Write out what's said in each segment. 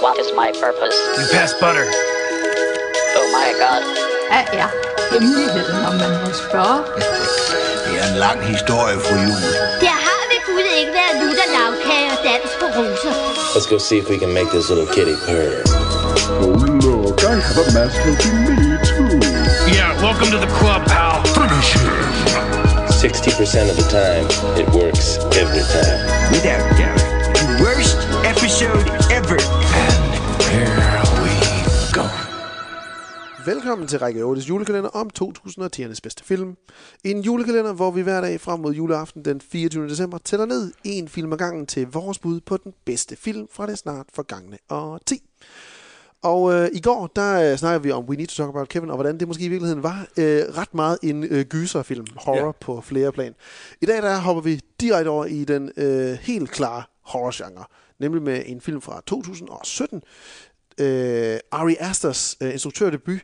What is my purpose? You pass butter. Oh my god. Hvad er hemmeligheden, om man må spørge? Det er en lang historie, fru Jul. Der har ved Gud ikke været lutter lavkage og dans på roser. Let's go see if we can make this little kitty purr. Oh, look, I have a mask helping me, too. Yeah, welcome to the club, pal. Finish him. 60% of the time, it works every time. Without doubt, the worst episode ever. Velkommen til Række 8's julekalender om 2010'ernes bedste film. En julekalender, hvor vi hver dag frem mod juleaften den 24. december tæller ned en film ad gangen til vores bud på den bedste film fra det snart forgangne årti. Og øh, i går, der øh, snakkede vi om We Need to Talk About Kevin, og hvordan det måske i virkeligheden var øh, ret meget en øh, gyserfilm, horror Ja. på flere plan. I dag, der hopper vi direkte over i den øh, helt klare horrorgenre, nemlig med en film fra 2017, øh, Ari Asters øh, instruktørdebut,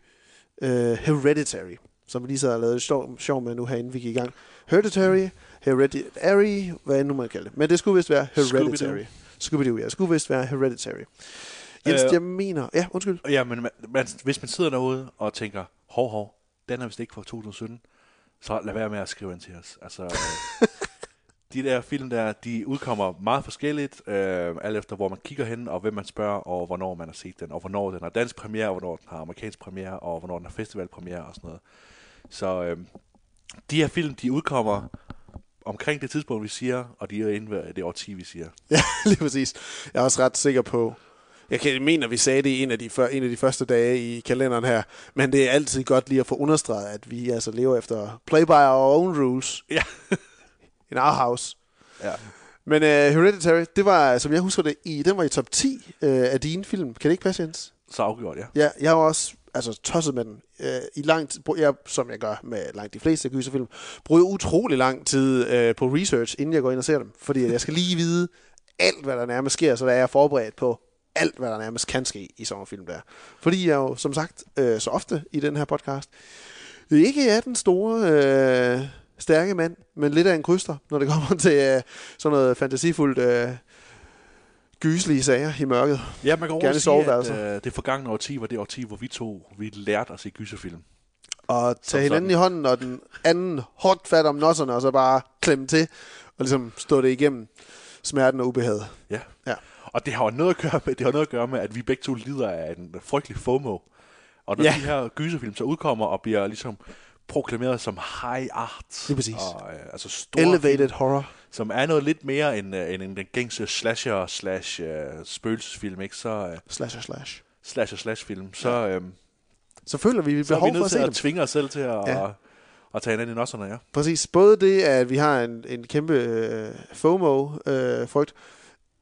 øh, Hereditary, som vi lige så har lavet sjov, sjov med nu herinde, vi gik i gang. Hereditary, Hereditary, hvad end nu man kalder det. Men det skulle vist være Hereditary. Scooby-Doo, ja. Det skulle vist være Hereditary. Jens, Øh, jeg mener... Ja, undskyld. Ja, men man, hvis man sidder derude og tænker, hov, hov, den er vist ikke fra 2017, så lad være med at skrive ind til os. Altså, øh, de der film der, de udkommer meget forskelligt, øh, alt efter hvor man kigger hen, og hvem man spørger, og hvornår man har set den, og hvornår den har dansk premiere, og hvornår den har amerikansk premiere, og hvornår den har festivalpremiere og sådan noget. Så øh, de her film, de udkommer omkring det tidspunkt, vi siger, og de er inden ved det årti, vi siger. Ja, lige præcis. Jeg er også ret sikker på... Jeg kan mener, vi sagde det en af, de før, en af de første dage i kalenderen her, men det er altid godt lige at få understreget, at vi altså lever efter play by our own rules Ja. our house. ja. Men uh, Hereditary, det var, som jeg husker det, i, den var i top 10 uh, af dine film. Kan det ikke passe, Jens? Så afgjort, ja. Ja, jeg var også altså, tosset med den. Uh, I lang tid, jeg, som jeg gør med langt de fleste gyserfilm, bruger jeg utrolig lang tid uh, på research, inden jeg går ind og ser dem. Fordi jeg skal lige vide alt, hvad der nærmest sker, så der er jeg forberedt på alt, hvad der nærmest kan ske i sådan en film der. Fordi jeg jo, som sagt, øh, så ofte i den her podcast, ikke er den store, øh, stærke mand, men lidt af en kryster, når det kommer til øh, sådan noget fantasifuldt øh, gyselige sager i mørket. Ja, man kan Gerne sige, at øh, det forgangne årti var det årti, hvor vi to vi lærte at se gyserfilm. Og tage hinanden sådan. i hånden, og den anden hårdt fat om nosserne, og så bare klemme til, og ligesom stå det igennem smerten og ubehaget. Ja. Ja. Og det har noget at gøre med, det har noget at gøre med, at vi begge to lider af en frygtelig FOMO. Og når ja. de her gyserfilm så udkommer og bliver ligesom proklameret som high art. Lige præcis. Og, øh, altså store Elevated film, horror. som er noget lidt mere end, øh, end, den gængse slasher slash øh, spøgelsesfilm, ikke? Så øh, Slasher slash. slasher slash film. Så, øh, Så føler vi, at vi så er behov vi for nødt at til se at dem. tvinge os selv til at, Ja. ja. at, at tage hinanden i nosserne, ja. Præcis. Både det, at vi har en, en kæmpe øh, FOMO-frygt,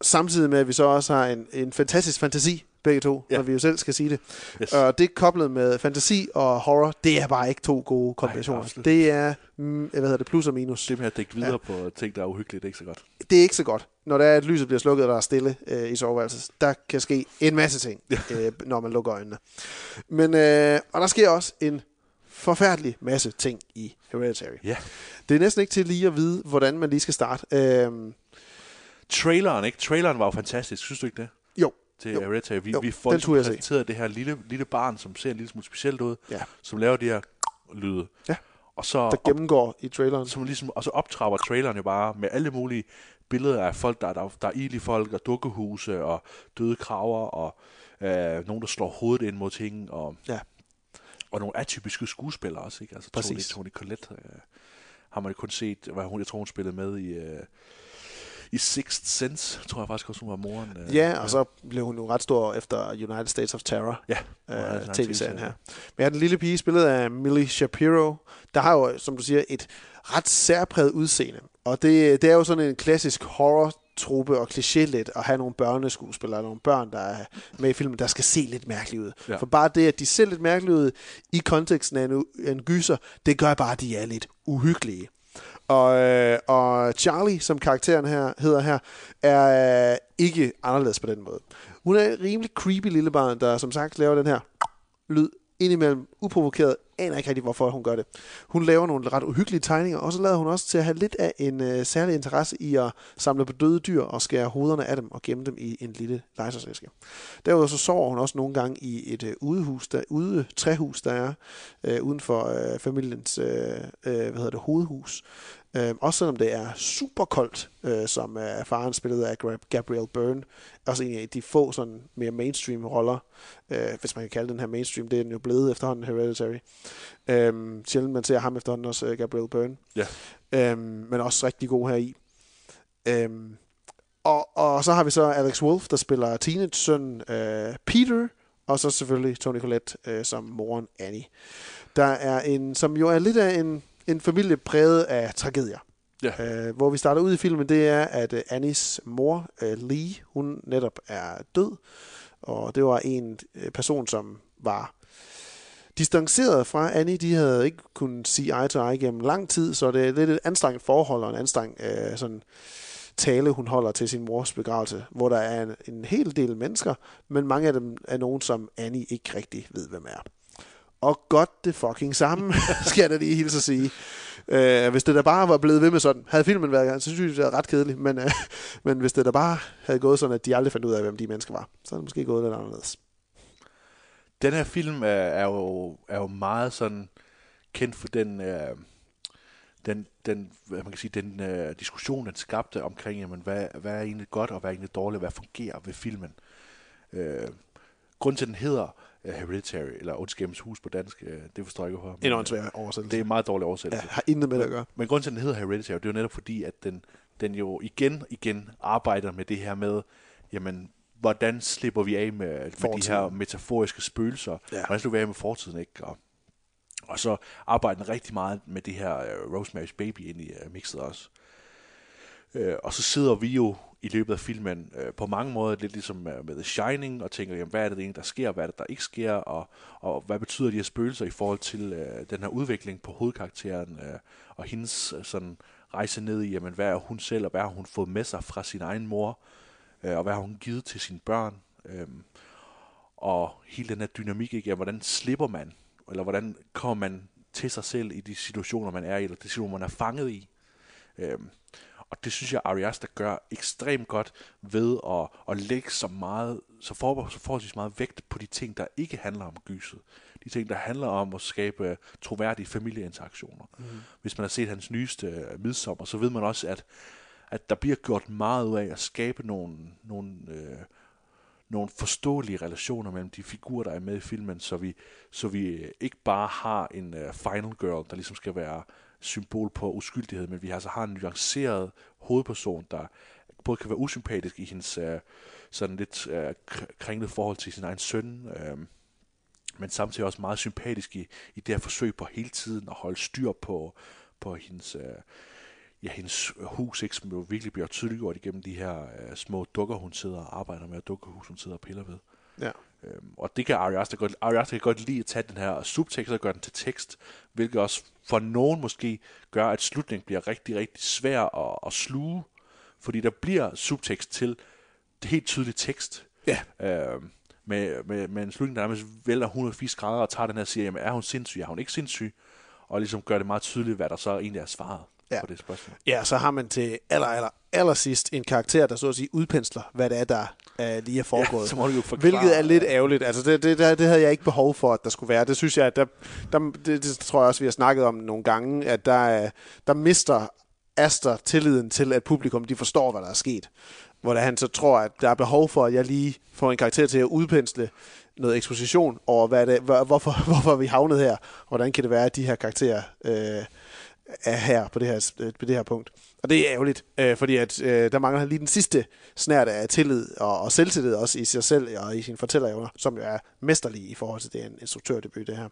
samtidig med, at vi så også har en, en fantastisk fantasi, begge to, ja. Når vi jo selv skal sige det. Yes. Og det koblet med fantasi og horror, det er bare ikke to gode kombinationer. absolut det er, mm, hvad hedder det, plus og minus. Det med at dække videre ja. på ting, der er uhyggeligt, det er ikke så godt. Det er ikke så godt. Når der er, at lyset bliver slukket, og der er stille øh, i soveværelset, der kan ske en masse ting, øh, når man lukker øjnene. Men, øh, og der sker også en forfærdelig masse ting i Hereditary. Ja. Det er næsten ikke til lige at vide, hvordan man lige skal starte. Øhm, Traileren, ikke? Traileren var jo fantastisk, synes du ikke det? jo, Til Jo. Hereditary. Vi, Jo, vi får se. præsenteret det her lille, lille barn, som ser en lille smule specielt ud, Ja. som laver de her lyde. Ja. Og så, der op, gennemgår i traileren. som ligesom, og så optrapper traileren jo bare med alle mulige billeder af folk, der er, der, der er ilige folk, og dukkehuse, og døde kraver, og øh, nogen, der slår hovedet ind mod ting, og, Ja. og nogle atypiske skuespillere også. Ikke? Altså Præcis. Tony, Tony Collette øh, har man kun set, hvad hun, jeg tror, hun spillede med i... Øh, i Sixth Sense, tror jeg faktisk også, hun var moren. øh, Ja, og så blev hun jo ret stor efter United States of Terror. Ja, øh, tv-serien tv-serie. her. Men ja, den lille pige spillet af Millie Shapiro, der har jo, som du siger, et ret særpræget udseende. Og det, det er jo sådan en klassisk horror truppe og kliché lidt at have nogle børneskuespillere, nogle børn, der er med i filmen, der skal se lidt mærkeligt ud. Ja. Ja. For bare det, at de ser lidt mærkeligt ud i konteksten af en, en gyser, det gør bare, at de er lidt uhyggelige. Og, øh, og Charlie, som karakteren her hedder her, er øh, ikke anderledes på den måde. Hun er et rimelig creepy lille barn, der som sagt laver den her lyd indimellem uprovokeret aner ikke rigtig, hvorfor hun gør det. Hun laver nogle ret uhyggelige tegninger, og så lader hun også til at have lidt af en øh, særlig interesse i at samle på døde dyr og skære hovederne af dem og gemme dem i en lille legetøjsæske. Derudover så sover hun også nogle gange i et øh, udehus, der, ude træhus, der er øh, uden for øh, familiens øh, øh, hvad hedder det, hovedhus. Øh, også selvom det er super koldt, øh, som er faren spillet af Gabriel Byrne. Også en af de få sådan mere mainstream roller, øh, hvis man kan kalde den her mainstream. Det er den jo blevet efterhånden Hereditary. Øh, sjældent man ser ham efterhånden også, øh, Gabriel Byrne. Ja. Øh, men også rigtig god her i. Øh, og, og så har vi så Alex Wolf, der spiller teenage-søn øh, Peter, og så selvfølgelig Tony Collette øh, som moren Annie. Der er en, som jo er lidt af en, en familie præget af tragedier. Ja. Øh, hvor vi starter ud i filmen, det er, at øh, Annies mor, øh, Lee, hun netop er død. Og det var en øh, person, som var distanceret fra Annie. De havde ikke kunnet sige eye to eye gennem lang tid, så det er lidt et anstrengt forhold og en anstrengt øh, sådan, tale, hun holder til sin mors begravelse, hvor der er en, en hel del mennesker, men mange af dem er nogen, som Annie ikke rigtig ved, hvem er. Og godt det fucking samme, skal jeg da lige hilse at sige. Øh, hvis det da bare var blevet ved med sådan, havde filmen været, så synes jeg, det var ret kedeligt, men, øh, men hvis det da bare havde gået sådan, at de aldrig fandt ud af, hvem de mennesker var, så havde det måske gået lidt anderledes. Den her film er, er, jo, er jo meget sådan kendt for den, øh, den, den hvad man kan sige, den øh, diskussion, den skabte omkring, jamen, hvad, hvad er egentlig godt og hvad er egentlig dårligt, hvad fungerer ved filmen. Øh, grunden til, at den hedder uh, Hereditary, eller Ondskabens Hus på dansk, øh, det forstår jeg ikke hvorfor. En åndssvær oversættelse. Det er en meget dårlig Ja, oversættelse. har intet med det at gøre. Men grunden til, at den hedder Hereditary, det er jo netop fordi, at den, den jo igen igen arbejder med det her med, jamen, hvordan slipper vi af med, med de her metaforiske spøgelser? Ja. Hvordan slipper vi af med fortiden, ikke? Og, og så arbejder den rigtig meget med det her uh, Rosemary's Baby ind i uh, mixet også. Øh, og så sidder vi jo i løbet af filmen øh, på mange måder lidt ligesom øh, med The Shining og tænker, jamen, hvad er det egentlig, der sker, hvad er det, der ikke sker, og, og hvad betyder de her spøgelser i forhold til øh, den her udvikling på hovedkarakteren øh, og hendes øh, sådan rejse ned i, jamen, hvad er hun selv, og hvad har hun fået med sig fra sin egen mor, øh, og hvad har hun givet til sine børn. øh, og hele den her dynamik, ikke? Ja, hvordan slipper man, eller hvordan kommer man til sig selv i de situationer, man er i, eller de situationer, man er fanget i. Øh, og det synes jeg, Ari Aster gør ekstremt godt ved at, at lægge så meget, så, for, så forholdsvis meget vægt på de ting, der ikke handler om gyset. De ting, der handler om at skabe troværdige familieinteraktioner. Mm. Hvis man har set hans nyeste uh, midsommer, så ved man også, at, at der bliver gjort meget ud af at skabe nogle, nogle øh, nogle forståelige relationer mellem de figurer, der er med i filmen, så vi, så vi øh, ikke bare har en uh, final girl, der ligesom skal være symbol på uskyldighed, men vi altså har en nuanceret hovedperson, der både kan være usympatisk i hendes øh, sådan lidt øh, kringlet forhold til sin egen søn, øh, men samtidig også meget sympatisk i, i det her forsøg på hele tiden at holde styr på, på hendes, øh, ja, hendes hus, ikke, som jo virkelig bliver tydeliggjort igennem de her øh, små dukker, hun sidder og arbejder med, og dukkerhus, hun sidder og piller ved. Ja. Øhm, og det kan Ari Aster godt, Ari Aster kan godt lide at tage den her subtekst og gøre den til tekst, hvilket også for nogen måske gør, at slutningen bliver rigtig, rigtig svær at, at sluge, fordi der bliver subtekst til det helt tydelige tekst. Ja. Øhm, med, med, med en slutning, der nærmest vælter 180 grader og tager den her og siger, jamen er hun sindssyg, er hun ikke sindssyg? Og ligesom gør det meget tydeligt, hvad der så egentlig er svaret Ja. på det spørgsmål. Ja, så har man til aller, aller, aller sidst en karakter, der så at sige udpensler, hvad det er, der uh, lige er foregået. Ja, så må du jo forklare. Hvilket er lidt ærgerligt. Altså, det, det, det, det havde jeg ikke behov for, at der skulle være. Det synes jeg, at der, der, det, det tror jeg også, vi har snakket om nogle gange, at der, der mister Aster tilliden til, at publikum de forstår, hvad der er sket. Hvor der, han så tror, at der er behov for, at jeg lige får en karakter til at udpensle noget eksposition over, hvad det, hvor, hvorfor, hvorfor vi havnet her, og hvordan kan det være, at de her karakterer øh, er her på det her, øh, på det her punkt. Og det er ærgerligt, øh, fordi at, øh, der mangler han lige den sidste snært af tillid og, og selvtillid også i sig selv og i sine fortællerevner, som jo er mesterlige i forhold til det en instruktørdebut, det her.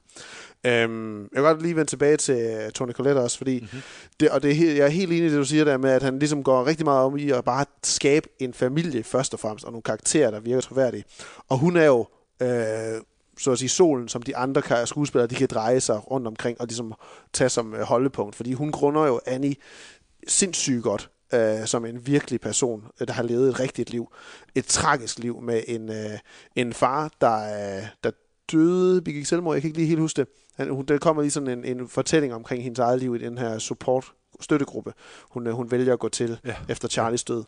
Øhm, jeg vil godt lige vende tilbage til øh, Tony Collette også, fordi mm-hmm. det, og det er, jeg er helt enig i det, du siger der med, at han ligesom går rigtig meget om i at bare skabe en familie først og fremmest, og nogle karakterer, der virker troværdige. Og hun er jo øh, så at sige, solen, som de andre skuespillere, de kan dreje sig rundt omkring og ligesom tage som øh, holdepunkt. Fordi hun grunder jo Annie sindssygt godt øh, som en virkelig person, øh, der har levet et rigtigt liv. Et tragisk liv med en, øh, en far, der, øh, der døde, begik selvmord, jeg kan ikke lige helt huske det. Han, hun, der kommer lige sådan en, en fortælling omkring hendes eget liv i den her support støttegruppe, hun, øh, hun vælger at gå til Ja. ja. efter Charlies død.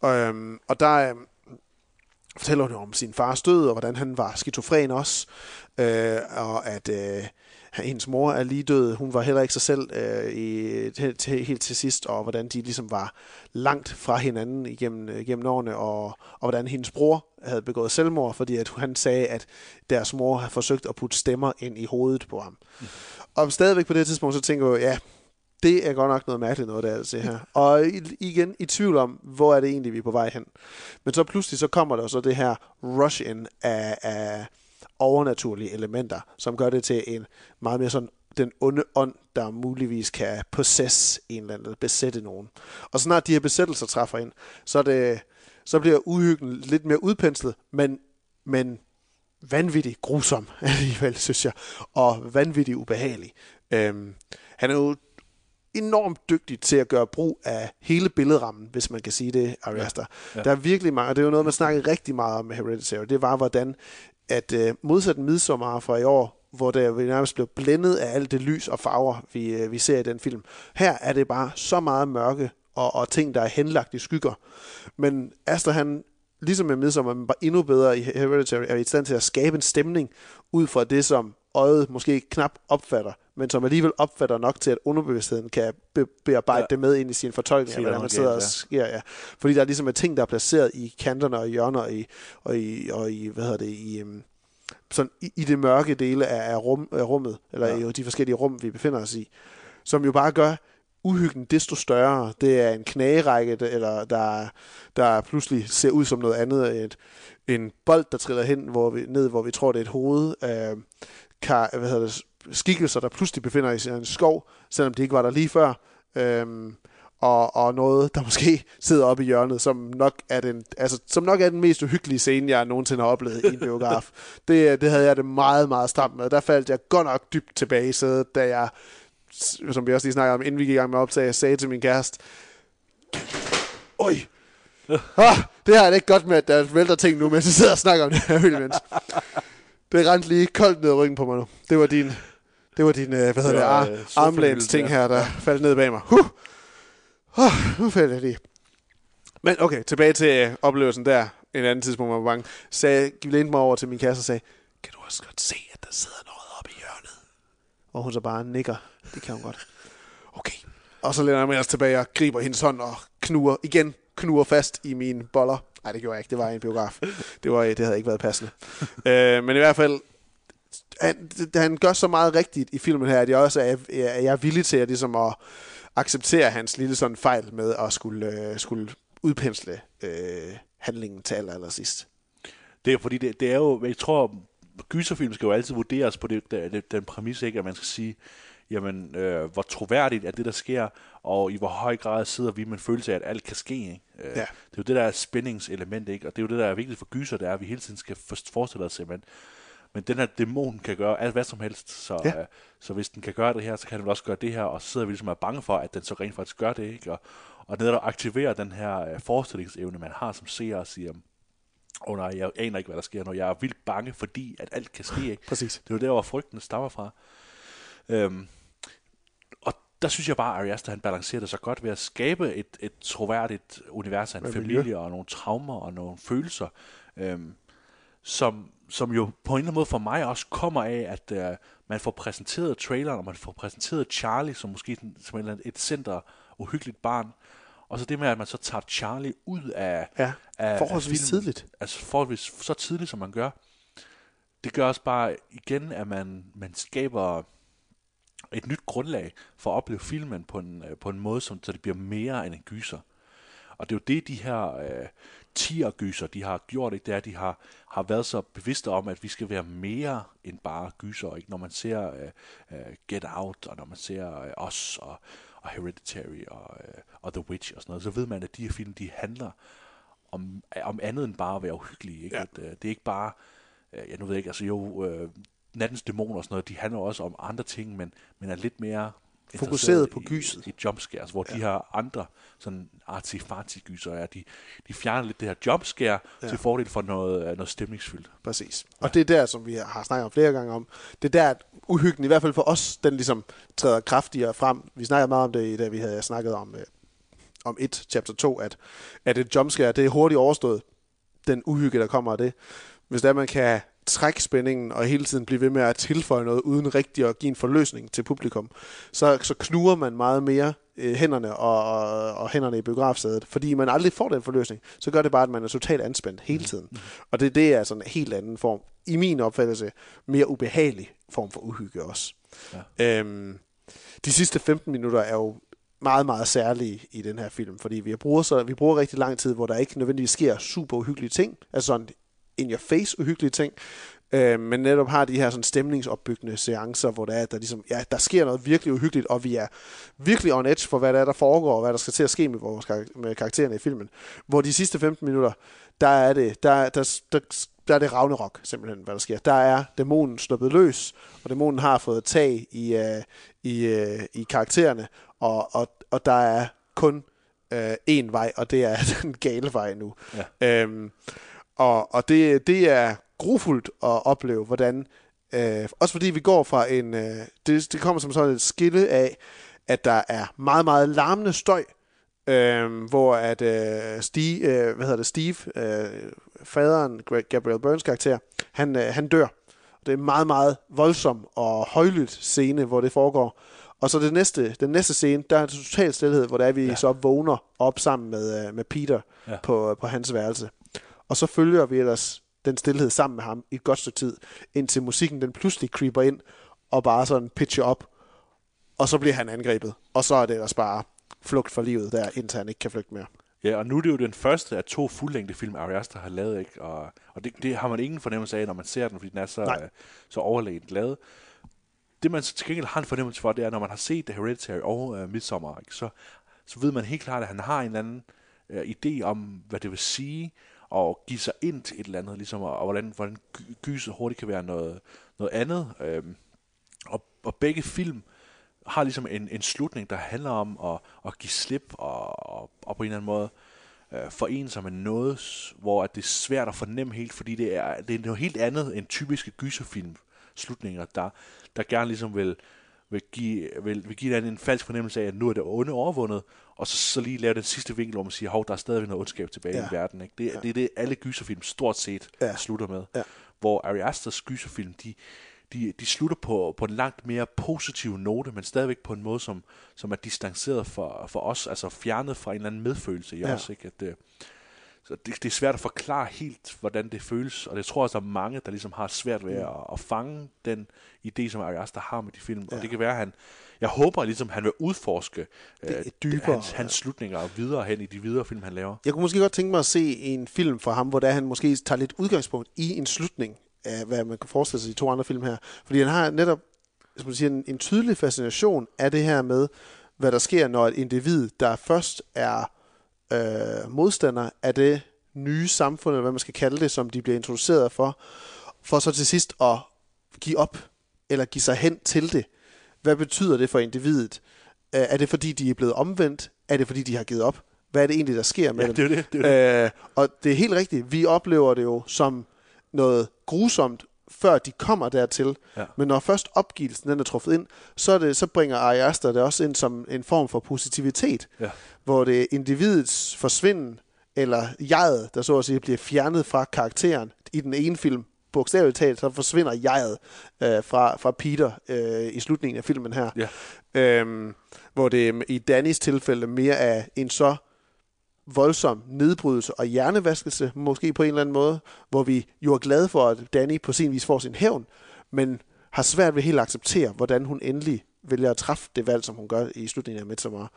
Og, øhm, og der øhm, fortæller hun om sin fars død, og hvordan han var skizofren også, øh, og at øh, hendes mor er lige død. Hun var heller ikke sig selv øh, i, til, til, helt til sidst, og hvordan de ligesom var langt fra hinanden igennem, øh, igennem årene, og, og hvordan hendes bror havde begået selvmord, fordi at han sagde, at deres mor havde forsøgt at putte stemmer ind i hovedet på ham. Mm. Og stadigvæk på det tidspunkt, så tænker jeg, ja, det er godt nok noget mærkeligt noget, der er det her. Og igen i tvivl om, hvor er det egentlig, vi er på vej hen. Men så pludselig så kommer der så det her rush-in af, af overnaturlige elementer, som gør det til en meget mere sådan den onde ånd, der muligvis kan possess en eller anden, besætte nogen. Og så snart de her besættelser træffer ind, så, er det, så bliver uhyggen lidt mere udpenslet, men, men vanvittigt grusom alligevel, synes jeg, og vanvittigt ubehagelig. Øhm, han er jo enormt dygtig til at gøre brug af hele billedrammen, hvis man kan sige det, Ari Aster. Ja. Ja. Der er virkelig mange, og det er jo noget, man snakkede rigtig meget om med Hereditary, det var, hvordan at øh, modsat Midsommar fra i år, hvor der nærmest blev blændet af alt det lys og farver, vi, øh, vi ser i den film. Her er det bare så meget mørke og, og ting, der er henlagt i skygger. Men Aster, han, ligesom med Midsommar, men bare endnu bedre i Hereditary, er i stand til at skabe en stemning ud fra det, som øjet måske knap opfatter, men som alligevel opfatter nok til, at underbevidstheden kan be- bearbejde Ja. det med ind i sin fortolkning hvordan man der sidder og sker. Ja. Fordi der ligesom er ting, der er placeret i kanterne og hjørner og i, og i, og i hvad hedder det, i, um, sådan, i, i det mørke dele af, af, rum, af rummet, eller Ja. i de forskellige rum, vi befinder os i, som jo bare gør uhyggen desto større. Det er en knagerække, eller der, der pludselig ser ud som noget andet. Et, en bold, der triller hen hvor vi, ned, hvor vi tror, det er et hoved. Øh, kar, hvad hedder det, skikkelser, der pludselig befinder sig i en skov, selvom de ikke var der lige før. Øhm, og, og noget, der måske sidder oppe i hjørnet, som nok er den, altså, som nok er den mest uhyggelige scene, jeg nogensinde har oplevet i en biograf. Det, det havde jeg det meget, meget stramt med. Der faldt jeg godt nok dybt tilbage i sædet, da jeg, som vi også lige snakkede om, inden vi gik i gang med jeg sagde til min kæreste, Oj, ah, det har jeg ikke godt med, at der vælter ting nu, mens jeg sidder og snakker om det her. Det rendte lige koldt ned ad ryggen på mig nu. Det var din, det var din, øh, hvad hedder det, ar, øh, armlæns ting her, der faldt ned bag mig. Huh. Oh, nu faldt jeg lige. Men okay, tilbage til øh, oplevelsen der. En anden tidspunkt, hvor jeg var bange. Sagde, lænede mig over til min kæreste og sagde, kan du også godt se, at der sidder noget oppe i hjørnet? Og hun så bare nikker. Det kan hun godt. Okay. Og så læner jeg mig ellers tilbage og griber hendes hånd og knuger igen, knuger fast i mine boller. Nej, det gjorde jeg ikke. Det var en biograf. Det, var, det havde ikke været passende. øh, men i hvert fald, han, han gør så meget rigtigt i filmen her, at jeg også er, jeg er villig til at, ligesom at acceptere hans lille sådan fejl med at skulle, øh, skulle udpensle øh, handlingen til aller, aller sidst. Det er fordi, det, det er jo, jeg tror, gyserfilm skal jo altid vurderes på det, det, den præmis, ikke, at man skal sige, jamen, øh, hvor troværdigt er det, der sker, og i hvor høj grad sidder vi med en følelse af, at alt kan ske. Ikke? Øh, Ja. Det er jo det, der er spændingselement, ikke? og det er jo det, der er vigtigt for gyser, det er, at vi hele tiden skal for- forestille os, men, men den her dæmon kan gøre alt hvad som helst, så, Ja. øh, så hvis den kan gøre det her, så kan den også gøre det her, og så sidder vi ligesom er bange for, at den så rent faktisk gør det, ikke? Og, og netop aktiverer den her øh, forestillingsevne, man har som seer og siger, åh oh, nej, jeg aner ikke, hvad der sker, når jeg er vildt bange, fordi at alt kan ske. Ikke? Præcis. Det er jo der, hvor frygten stammer fra. Øhm, og der synes jeg bare, at Ari Aster, han balancerer det så godt ved at skabe et, et troværdigt univers af en familie og nogle traumer og nogle følelser, øhm, som, som jo på en eller anden måde for mig også kommer af, at øh, man får præsenteret traileren, og man får præsenteret Charlie som måske sådan, som et, eller andet- et center uhyggeligt barn, og så det med, at man så tager Charlie ud af, Ja, af forholdsvis af filmen, tidligt. Altså forholdsvis så tidligt, som man gør. Det gør også bare igen, at man, man skaber et nyt grundlag for at opleve filmen på en, øh, på en måde, som, så det bliver mere end en gyser. Og det er jo det, de her øh, tier-gyser, de har gjort, ikke? det er, at de har, har været så bevidste om, at vi skal være mere end bare gyser. Ikke? Når man ser øh, øh, Get Out, og når man ser øh, Us, og, og Hereditary, og, øh, og The Witch, og sådan noget, så ved man, at de her film, de handler om, om andet end bare at være uhyggelige. Ikke? Ja. At, øh, det er ikke bare, øh, jeg nu ved jeg ikke, altså jo, øh, Nattens Dæmoner og sådan noget, de handler også om andre ting, men, men er lidt mere Fokuseret på i- gyset. I, jumpscares, hvor ja. de her andre sådan artifarti gyser er, de, de fjerner lidt det her jumpscare ja. til fordel for noget, øh, noget stemningsfyldt. Præcis. Og det er der, som vi har snakket om flere gange om, det er der, at uhyggen, i hvert fald for os, den ligesom træder kraftigere frem. Vi snakkede meget om det, da vi havde snakket om, øh, om 1, chapter 2, at, at et jumpscare, det er hurtigt overstået, den uhygge, der kommer af det. Hvis der man kan trække spændingen og hele tiden blive ved med at tilføje noget, uden rigtig at give en forløsning til publikum, så, så knuger man meget mere øh, hænderne og, og, og hænderne i biografsædet, fordi man aldrig får den forløsning, så gør det bare, at man er totalt anspændt hele tiden. Og det, det er sådan en helt anden form, i min opfattelse, mere ubehagelig form for uhygge også. Ja. Øhm, de sidste 15 minutter er jo meget, meget særlige i den her film, fordi vi bruger, så, vi bruger rigtig lang tid, hvor der ikke nødvendigvis sker super uhyggelige ting, altså sådan in your face uhyggelige ting, øh, men netop har de her sådan stemningsopbyggende seancer, hvor der er, der ligesom, ja, der sker noget virkelig uhyggeligt, og vi er virkelig on edge for, hvad der er, der foregår, og hvad der skal til at ske med, vores, karak- med karaktererne i filmen. Hvor de sidste 15 minutter, der er det, der, der, der, der er det Ragnarok, simpelthen, hvad der sker. Der er dæmonen sluppet løs, og dæmonen har fået tag i, uh, i, uh, i karaktererne, og, og, og der er kun uh, én vej, og det er den gale vej nu. Ja. Øhm, og og det, det er grufuldt at opleve, hvordan... Øh, også fordi vi går fra en... Øh, det, det kommer som sådan et skille af, at der er meget, meget larmende støj, øh, hvor at øh, Steve, øh, hvad hedder det, Steve, øh, faderen, Gabriel Burns karakter, han, øh, han dør. Det er en meget, meget voldsom og højlydt scene, hvor det foregår. Og så det næste, den næste scene, der er det total stillhed, hvor der er, vi ja. så vågner op sammen med, øh, med Peter. Ja. på, på hans værelse. Og så følger vi ellers den stillhed sammen med ham i et godt stykke tid, indtil musikken den pludselig creeper ind, og bare sådan pitcher op, og så bliver han angrebet. Og så er det ellers bare flugt for livet der, indtil han ikke kan flygte mere. Ja, og nu er det jo den første af to fuldlængde film, Ari Aster har lavet, ikke? Og, og det, det har man ingen fornemmelse af, når man ser den, fordi den er så, Nej. øh, så overlægent lavet. Det man så til gengæld har en fornemmelse for, det er, når man har set The Hereditary og uh, Midsommar, ikke? Så, så ved man helt klart, at han har en eller anden uh, idé om, hvad det vil sige, at give sig ind til et eller andet, ligesom, og, og hvordan, hvordan gyset hurtigt kan være noget, noget andet. Øhm, og, og begge film har ligesom en, en slutning, der handler om at, at give slip og, og, og på en eller anden måde øh, forene sig med noget, hvor at det er svært at fornemme helt, fordi det er, det er noget helt andet end typiske gyserfilm slutninger, der, der gerne ligesom vil, vil give, vil, vil give en, en falsk fornemmelse af, at nu er det onde overvundet, og så, så lige lave den sidste vinkel, hvor man siger, hov, der er stadigvæk noget ondskab tilbage Ja. i verden. Ikke? Det, ja. det er det, alle gyserfilm stort set Ja. slutter med. Ja. Hvor Ari Asters gyserfilm, de, de, de slutter på, på en langt mere positiv note, men stadigvæk på en måde, som, som er distanceret for, for os, altså fjernet fra en eller anden medfølelse i Ja. os. Ikke? At, det, så det, det er svært at forklare helt, hvordan det føles, og det tror jeg også, der er mange, der ligesom har svært ved at, at fange den idé, som Ari Aster har med de film. Ja. Og det kan være, at han, jeg håber ligesom, han vil udforske Det øh, dybere, hans, hans slutninger og videre hen i de videre film, han laver. Jeg kunne måske godt tænke mig at se en film fra ham, hvor der han måske tager lidt udgangspunkt i en slutning af, hvad man kan forestille sig i to andre film her. Fordi han har netop skal man sige, en, en tydelig fascination af det her med, hvad der sker, når et individ, der først er øh, modstander af det nye samfund, eller hvad man skal kalde det, som de bliver introduceret for, for så til sidst at give op, eller give sig hen til det. Hvad betyder det for individet? Øh, Er det fordi, de er blevet omvendt? Er det fordi, de har givet op? Hvad er det egentlig, der sker med Ja, dem? det er det, det er Øh, og det er helt rigtigt. Vi oplever det jo som noget grusomt, før de kommer dertil. Ja. Men når først opgivelsen den er truffet ind, så, er det, så bringer Ari Aster det også ind som en form for positivitet. Ja. Hvor det er individets forsvinden, eller jeget, der så at sige bliver fjernet fra karakteren. I den ene film, bogstaveligt talt, så forsvinder jeget øh, fra, fra Peter øh, i slutningen af filmen her. Ja. Øhm, hvor det i Dannys tilfælde mere er en så voldsom nedbrydelse og hjernevaskelse, måske på en eller anden måde, hvor vi jo er glade for, at Danny på sin vis får sin hævn, men har svært ved helt at acceptere, hvordan hun endelig vælger at træffe det valg, som hun gør i slutningen af Midsommar.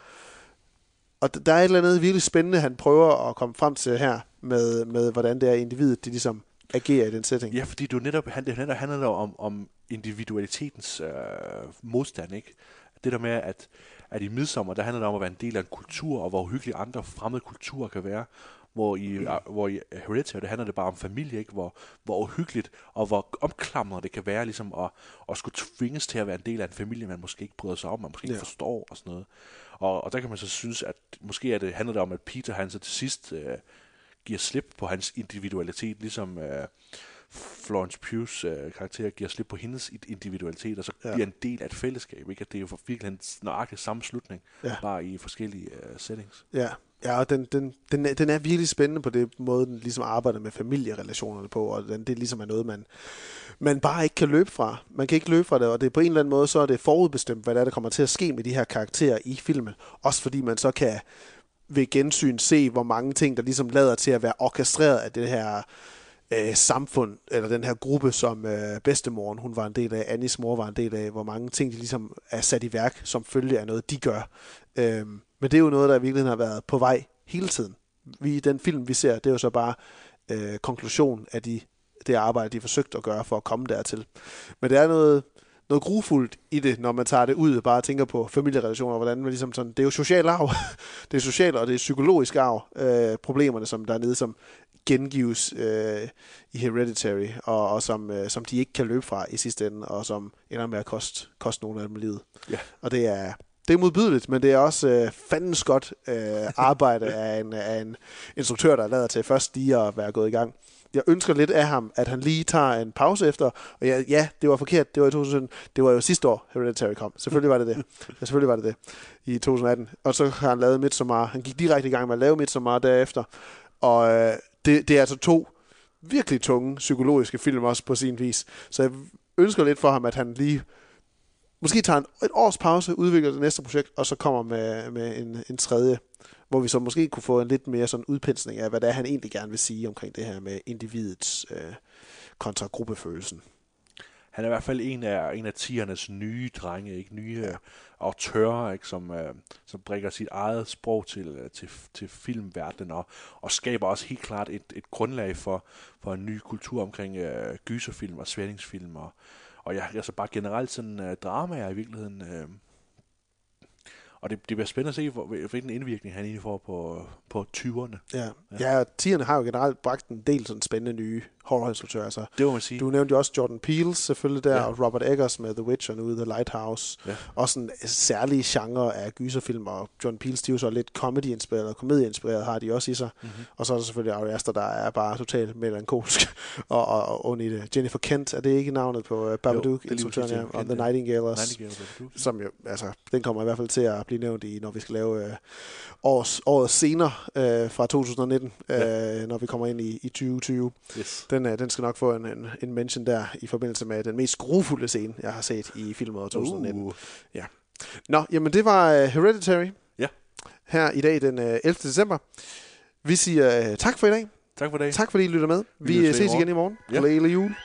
Og der er et eller andet virkelig spændende, han prøver at komme frem til her, med, med hvordan det er individet, de ligesom agerer i den setting. Ja, fordi du netop, han, det netop handler om, om individualitetens øh, modstand, ikke? Det der med, at, at i midsommer, der handler det om at være en del af en kultur, og hvor uhyggelige andre fremmede kulturer kan være, Hvor i, mm. hvor i Hereditary, det handler det bare om familie, ikke? Hvor, hvor uhyggeligt og hvor omklamrende det kan være ligesom at, at skulle tvinges til at være en del af en familie, man måske ikke bryder sig om, man måske ikke Ja. forstår og sådan noget. Og, og der kan man så synes, at måske er det, handler det om, at Peter han så til sidst øh, giver slip på hans individualitet, ligesom øh, Florence Pugh's øh, karakter giver slip på hendes individualitet, og så Ja. bliver en del af et fællesskab. Ikke? At det er jo for virkelig en nøjagtig sammenslutning, Ja. ja. bare i forskellige øh, settings. Ja, ja og den, den, den, er, den er virkelig spændende på det måde, den ligesom arbejder med familierelationerne på, og den, det ligesom er noget, man, man bare ikke kan løbe fra. Man kan ikke løbe fra det, og det er på en eller anden måde, så er det forudbestemt, hvad der, er, der kommer til at ske med de her karakterer i filmen. Også fordi man så kan ved gensyn se, hvor mange ting, der ligesom lader til at være orkestreret af det her øh, samfund, eller den her gruppe, som øh, bedstemoren, hun var en del af, Annis mor var en del af, hvor mange ting, de ligesom er sat i værk, som følge af noget, de gør. Øh, men det er jo noget, der i virkeligheden har været på vej hele tiden. Vi, den film, vi ser, det er jo så bare øh, konklusion af de, det arbejde, de har forsøgt at gøre for at komme dertil. Men det er noget, noget grufuldt i det, når man tager det ud og bare tænker på familierelationer, hvordan man ligesom sådan, det er jo social arv, det er social og det er psykologisk arv, øh, problemerne, som der er nede, som gengives øh, i Hereditary, og, og som, øh, som de ikke kan løbe fra i sidste ende, og som ender med at koste, koste nogle af dem livet. Ja. Og det er, det er modbydeligt, men det er også øh, fandens godt øh, arbejde af en, af en instruktør, der lader til først lige at være gået i gang. Jeg ønsker lidt af ham, at han lige tager en pause efter, og ja, ja det var forkert, det var i 2017, det var jo sidste år, Hereditary kom. Selvfølgelig var det det. Ja, selvfølgelig var det det i 2018. Og så har han lavet Midsommar. Han gik direkte i gang med at lave Midsommar derefter. Og øh, det, det er altså to virkelig tunge psykologiske film også på sin vis. Så jeg ønsker lidt for ham, at han lige måske tager en, et års pause, udvikler det næste projekt, og så kommer med, med en, en tredje, hvor vi så måske kunne få en lidt mere sådan udpensning af, hvad det er, han egentlig gerne vil sige omkring det her med individets øh, kontra gruppefølelsen. Han er i hvert fald en af, en af tiernes nye drenge, ikke nye ja. autører, ikke? Som, øh, som bringer sit eget sprog til, øh, til, til filmverdenen, og, og skaber også helt klart et, et grundlag for, for en ny kultur omkring øh, gyserfilm og svændingsfilm, og, og ja, altså bare generelt sådan øh, dramaer i virkeligheden. Øh, og det, det bliver spændende at se, hvor, hvilken indvirkning han egentlig får på, på 20'erne. Ja, ja tierne har jo generelt bragt en del sådan spændende nye horrorinstruktører. Altså, Det må man sige. du nævnte jo også Jordan Peele selvfølgelig der, ja. Og Robert Eggers med The Witch og nu The Lighthouse. Ja. Også en særlig genre af gyserfilm, og John Peele, de er jo så lidt comedy-inspireret og komedieinspireret har de også i sig. Mhm. Mm-hmm. Og så er der selvfølgelig Ari Aster, der er bare totalt melankolsk og, og, og ond i det. Jennifer Kent, er det ikke navnet på uh, Babadook, Jo, det er lige instruktøren, præcis ja, og The. Nightingale også. Nightingale. Som jo, altså, den kommer i hvert fald til at blive nævnt i, når vi skal lave øh, års, året senere øh, fra 2019, Ja. øh, når vi kommer ind i, i 2020. Yes. Den, øh, den skal nok få en, en, en mention der i forbindelse med den mest grufulde scene, jeg har set i filmåret 2019. Uh. Ja. Nå, jamen det var uh, Hereditary. Ja. Her i dag den uh, 11. december. Vi siger uh, tak for i dag. Tak for i dag. Tak fordi I lytter med. Vi, Vi ses igen i morgen. Ja. Glædelig jul.